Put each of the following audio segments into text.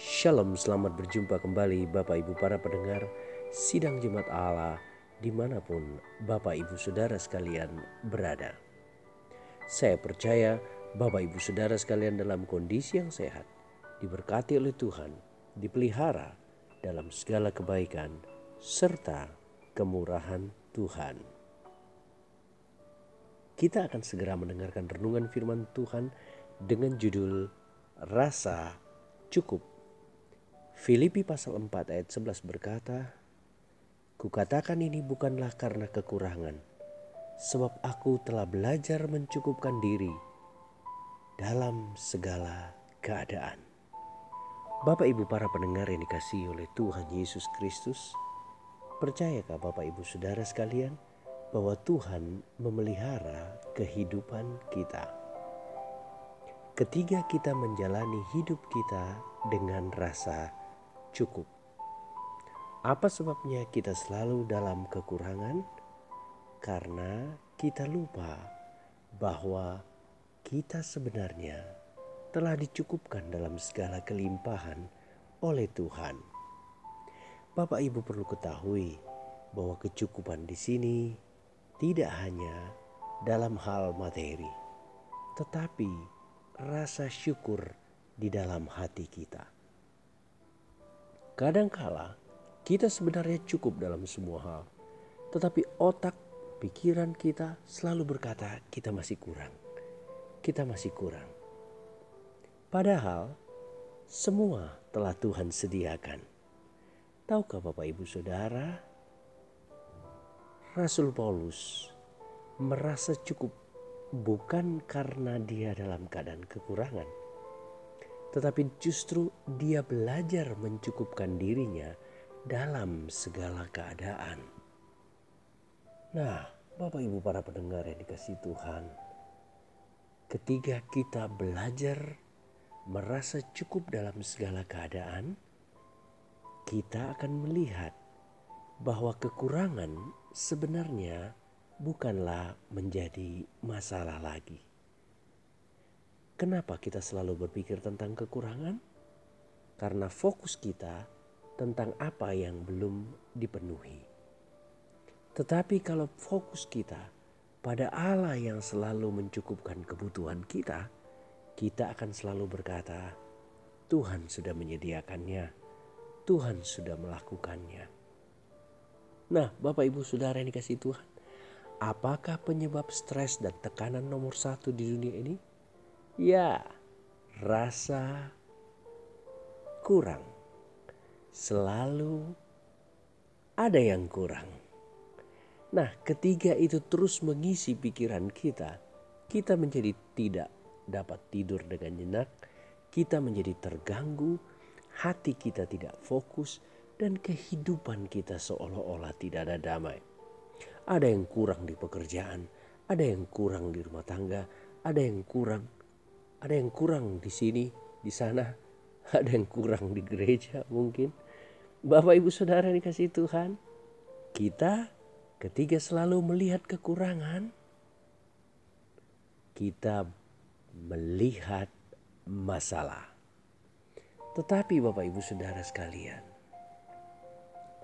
Shalom, selamat berjumpa kembali Bapak Ibu para pendengar Sidang Jumat Allah di mana pun Bapak Ibu Saudara sekalian berada. Saya percaya Bapak Ibu Saudara sekalian dalam kondisi yang sehat, diberkati oleh Tuhan, dipelihara dalam segala kebaikan, serta kemurahan Tuhan. Kita akan segera mendengarkan renungan firman Tuhan dengan judul Rasa Cukup Filipi pasal 4 ayat 11 berkata, Kukatakan ini bukanlah karena kekurangan, sebab aku telah belajar mencukupkan diri dalam segala keadaan. Bapak Ibu para pendengar yang dikasihi oleh Tuhan Yesus Kristus, percayakah Bapak Ibu Saudara sekalian bahwa Tuhan memelihara kehidupan kita? Ketiga kita menjalani hidup kita dengan rasa cukup. Apa sebabnya kita selalu dalam kekurangan? Karena kita lupa bahwa kita sebenarnya telah dicukupkan dalam segala kelimpahan oleh Tuhan. Bapak Ibu perlu ketahui bahwa kecukupan di sini tidak hanya dalam hal materi, tetapi rasa syukur di dalam hati kita. Kadangkala kita sebenarnya cukup dalam semua hal, tetapi otak, pikiran kita selalu berkata kita masih kurang. Kita masih kurang. Padahal semua telah Tuhan sediakan. Tahukah Bapak Ibu Saudara, Rasul Paulus merasa cukup bukan karena dia dalam keadaan kekurangan, tetapi justru dia belajar mencukupkan dirinya dalam segala keadaan. Nah, Bapak Ibu para pendengar yang dikasih Tuhan, ketika kita belajar merasa cukup dalam segala keadaan, kita akan melihat bahwa kekurangan sebenarnya bukanlah menjadi masalah lagi. Kenapa kita selalu berpikir tentang kekurangan? Karena fokus kita tentang apa yang belum dipenuhi. Tetapi kalau fokus kita pada Allah yang selalu mencukupkan kebutuhan kita, kita akan selalu berkata, "Tuhan sudah menyediakannya, Tuhan sudah melakukannya." Nah, Bapak Ibu Saudara yang dikasih Tuhan, apakah penyebab stres dan tekanan nomor satu di dunia ini? Ya, rasa kurang. Selalu ada yang kurang. Nah, ketiga itu terus mengisi pikiran kita, kita menjadi tidak dapat tidur dengan nyenyak, kita menjadi terganggu, hati kita tidak fokus, dan kehidupan kita seolah-olah tidak ada damai. Ada yang kurang di pekerjaan, ada yang kurang di rumah tangga, ada yang kurang ada yang kurang di sini, di sana, ada yang kurang di gereja mungkin. Bapak Ibu Saudara dikasih Tuhan, kita ketika selalu melihat kekurangan, kita melihat masalah. Tetapi Bapak Ibu Saudara sekalian,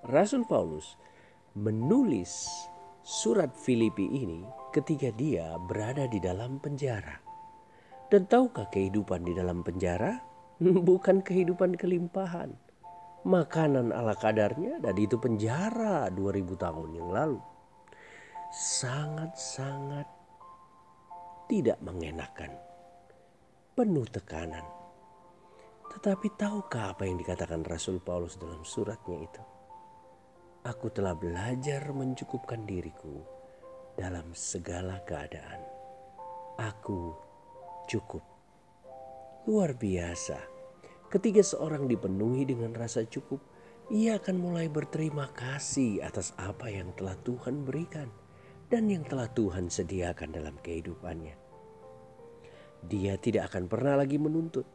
Rasul Paulus menulis surat Filipi ini ketika dia berada di dalam penjara. Dan tahukah kehidupan di dalam penjara? Bukan kehidupan kelimpahan. Makanan ala kadarnya dan itu penjara 2000 tahun yang lalu. Sangat-sangat tidak mengenakan. Penuh tekanan. Tetapi tahukah apa yang dikatakan Rasul Paulus dalam suratnya itu? Aku telah belajar mencukupkan diriku dalam segala keadaan. Aku cukup. Luar biasa. Ketika seorang dipenuhi dengan rasa cukup, ia akan mulai berterima kasih atas apa yang telah Tuhan berikan dan yang telah Tuhan sediakan dalam kehidupannya. Dia tidak akan pernah lagi menuntut,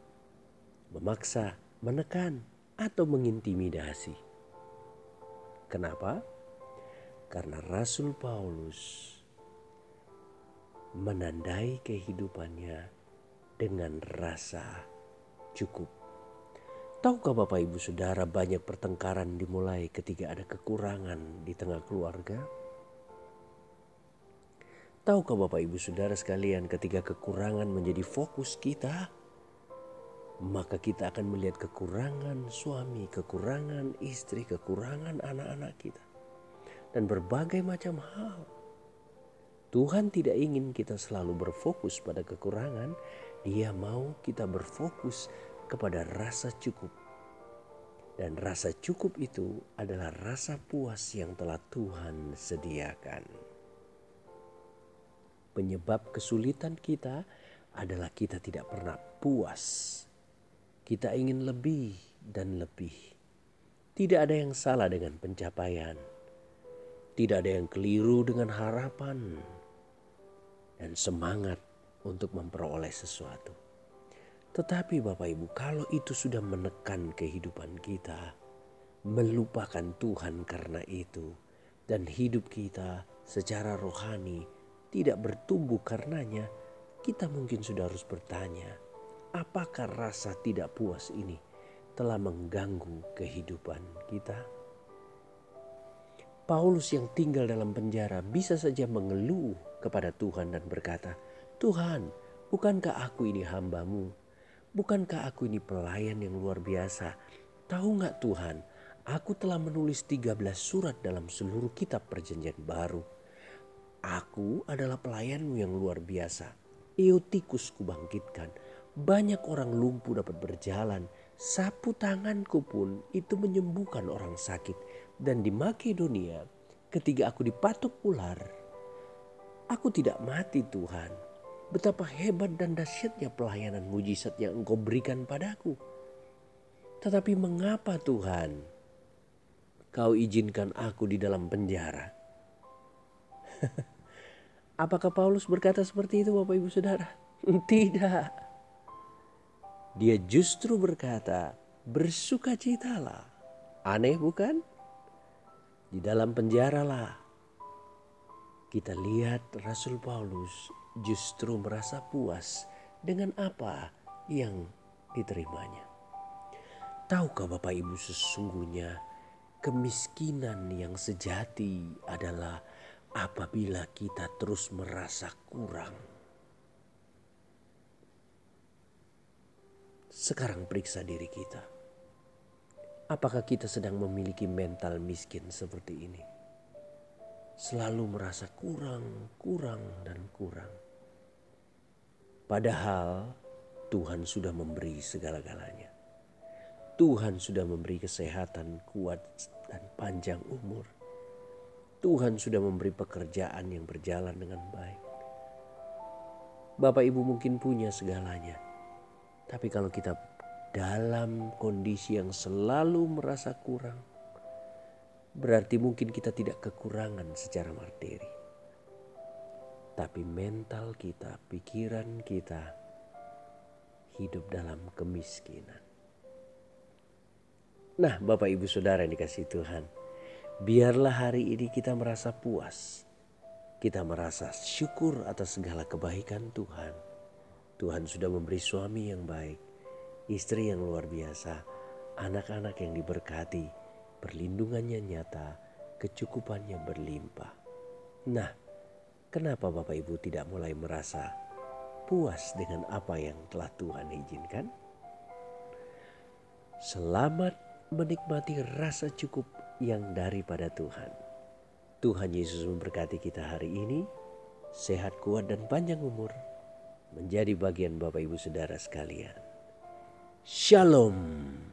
memaksa, menekan, atau mengintimidasi. Kenapa? Karena Rasul Paulus menandai kehidupannya dengan rasa cukup. Tahukah Bapak Ibu Saudara banyak pertengkaran dimulai ketika ada kekurangan di tengah keluarga? Tahukah Bapak Ibu Saudara sekalian ketika kekurangan menjadi fokus kita? Maka kita akan melihat kekurangan suami, kekurangan istri, kekurangan anak-anak kita. Dan berbagai macam hal. Tuhan tidak ingin kita selalu berfokus pada kekurangan. Dia mau kita berfokus kepada rasa cukup. Dan rasa cukup itu adalah rasa puas yang telah Tuhan sediakan. Penyebab kesulitan kita adalah kita tidak pernah puas. Kita ingin lebih dan lebih. Tidak ada yang salah dengan pencapaian. Tidak ada yang keliru dengan harapan dan semangat untuk memperoleh sesuatu. Tetapi Bapak Ibu, kalau itu sudah menekan kehidupan kita, melupakan Tuhan karena itu, dan hidup kita secara rohani tidak bertumbuh karenanya, kita mungkin sudah harus bertanya, apakah rasa tidak puas ini telah mengganggu kehidupan kita? Paulus yang tinggal dalam penjara bisa saja mengeluh kepada Tuhan dan berkata, Tuhan, bukankah aku ini hambamu Bukankah aku ini pelayan yang luar biasa? Tahu nggak Tuhan, aku telah menulis 13 surat dalam seluruh kitab perjanjian baru. Aku adalah pelayanmu yang luar biasa. Eotikus kubangkitkan. Banyak orang lumpuh dapat berjalan. Sapu tanganku pun itu menyembuhkan orang sakit. Dan di Makedonia ketika aku dipatuk ular. Aku tidak mati Tuhan Betapa hebat dan dahsyatnya pelayanan mujizat yang engkau berikan padaku. Tetapi mengapa Tuhan kau izinkan aku di dalam penjara? Apakah Paulus berkata seperti itu Bapak Ibu Saudara? Tidak. Dia justru berkata, bersukacitalah. Aneh bukan? Di dalam penjara lah kita lihat Rasul Paulus justru merasa puas dengan apa yang diterimanya. Tahukah Bapak Ibu sesungguhnya kemiskinan yang sejati adalah apabila kita terus merasa kurang. Sekarang periksa diri kita. Apakah kita sedang memiliki mental miskin seperti ini? Selalu merasa kurang, kurang, dan kurang. Padahal Tuhan sudah memberi segala-galanya. Tuhan sudah memberi kesehatan kuat dan panjang umur. Tuhan sudah memberi pekerjaan yang berjalan dengan baik. Bapak Ibu mungkin punya segalanya. Tapi kalau kita dalam kondisi yang selalu merasa kurang, berarti mungkin kita tidak kekurangan secara materi tapi mental kita, pikiran kita hidup dalam kemiskinan. Nah, Bapak Ibu Saudara yang dikasih Tuhan, biarlah hari ini kita merasa puas. Kita merasa syukur atas segala kebaikan Tuhan. Tuhan sudah memberi suami yang baik, istri yang luar biasa, anak-anak yang diberkati, perlindungannya nyata, kecukupannya berlimpah. Nah, Kenapa Bapak Ibu tidak mulai merasa puas dengan apa yang telah Tuhan izinkan? Selamat menikmati rasa cukup yang daripada Tuhan. Tuhan Yesus memberkati kita hari ini, sehat kuat dan panjang umur, menjadi bagian Bapak Ibu Saudara sekalian. Shalom.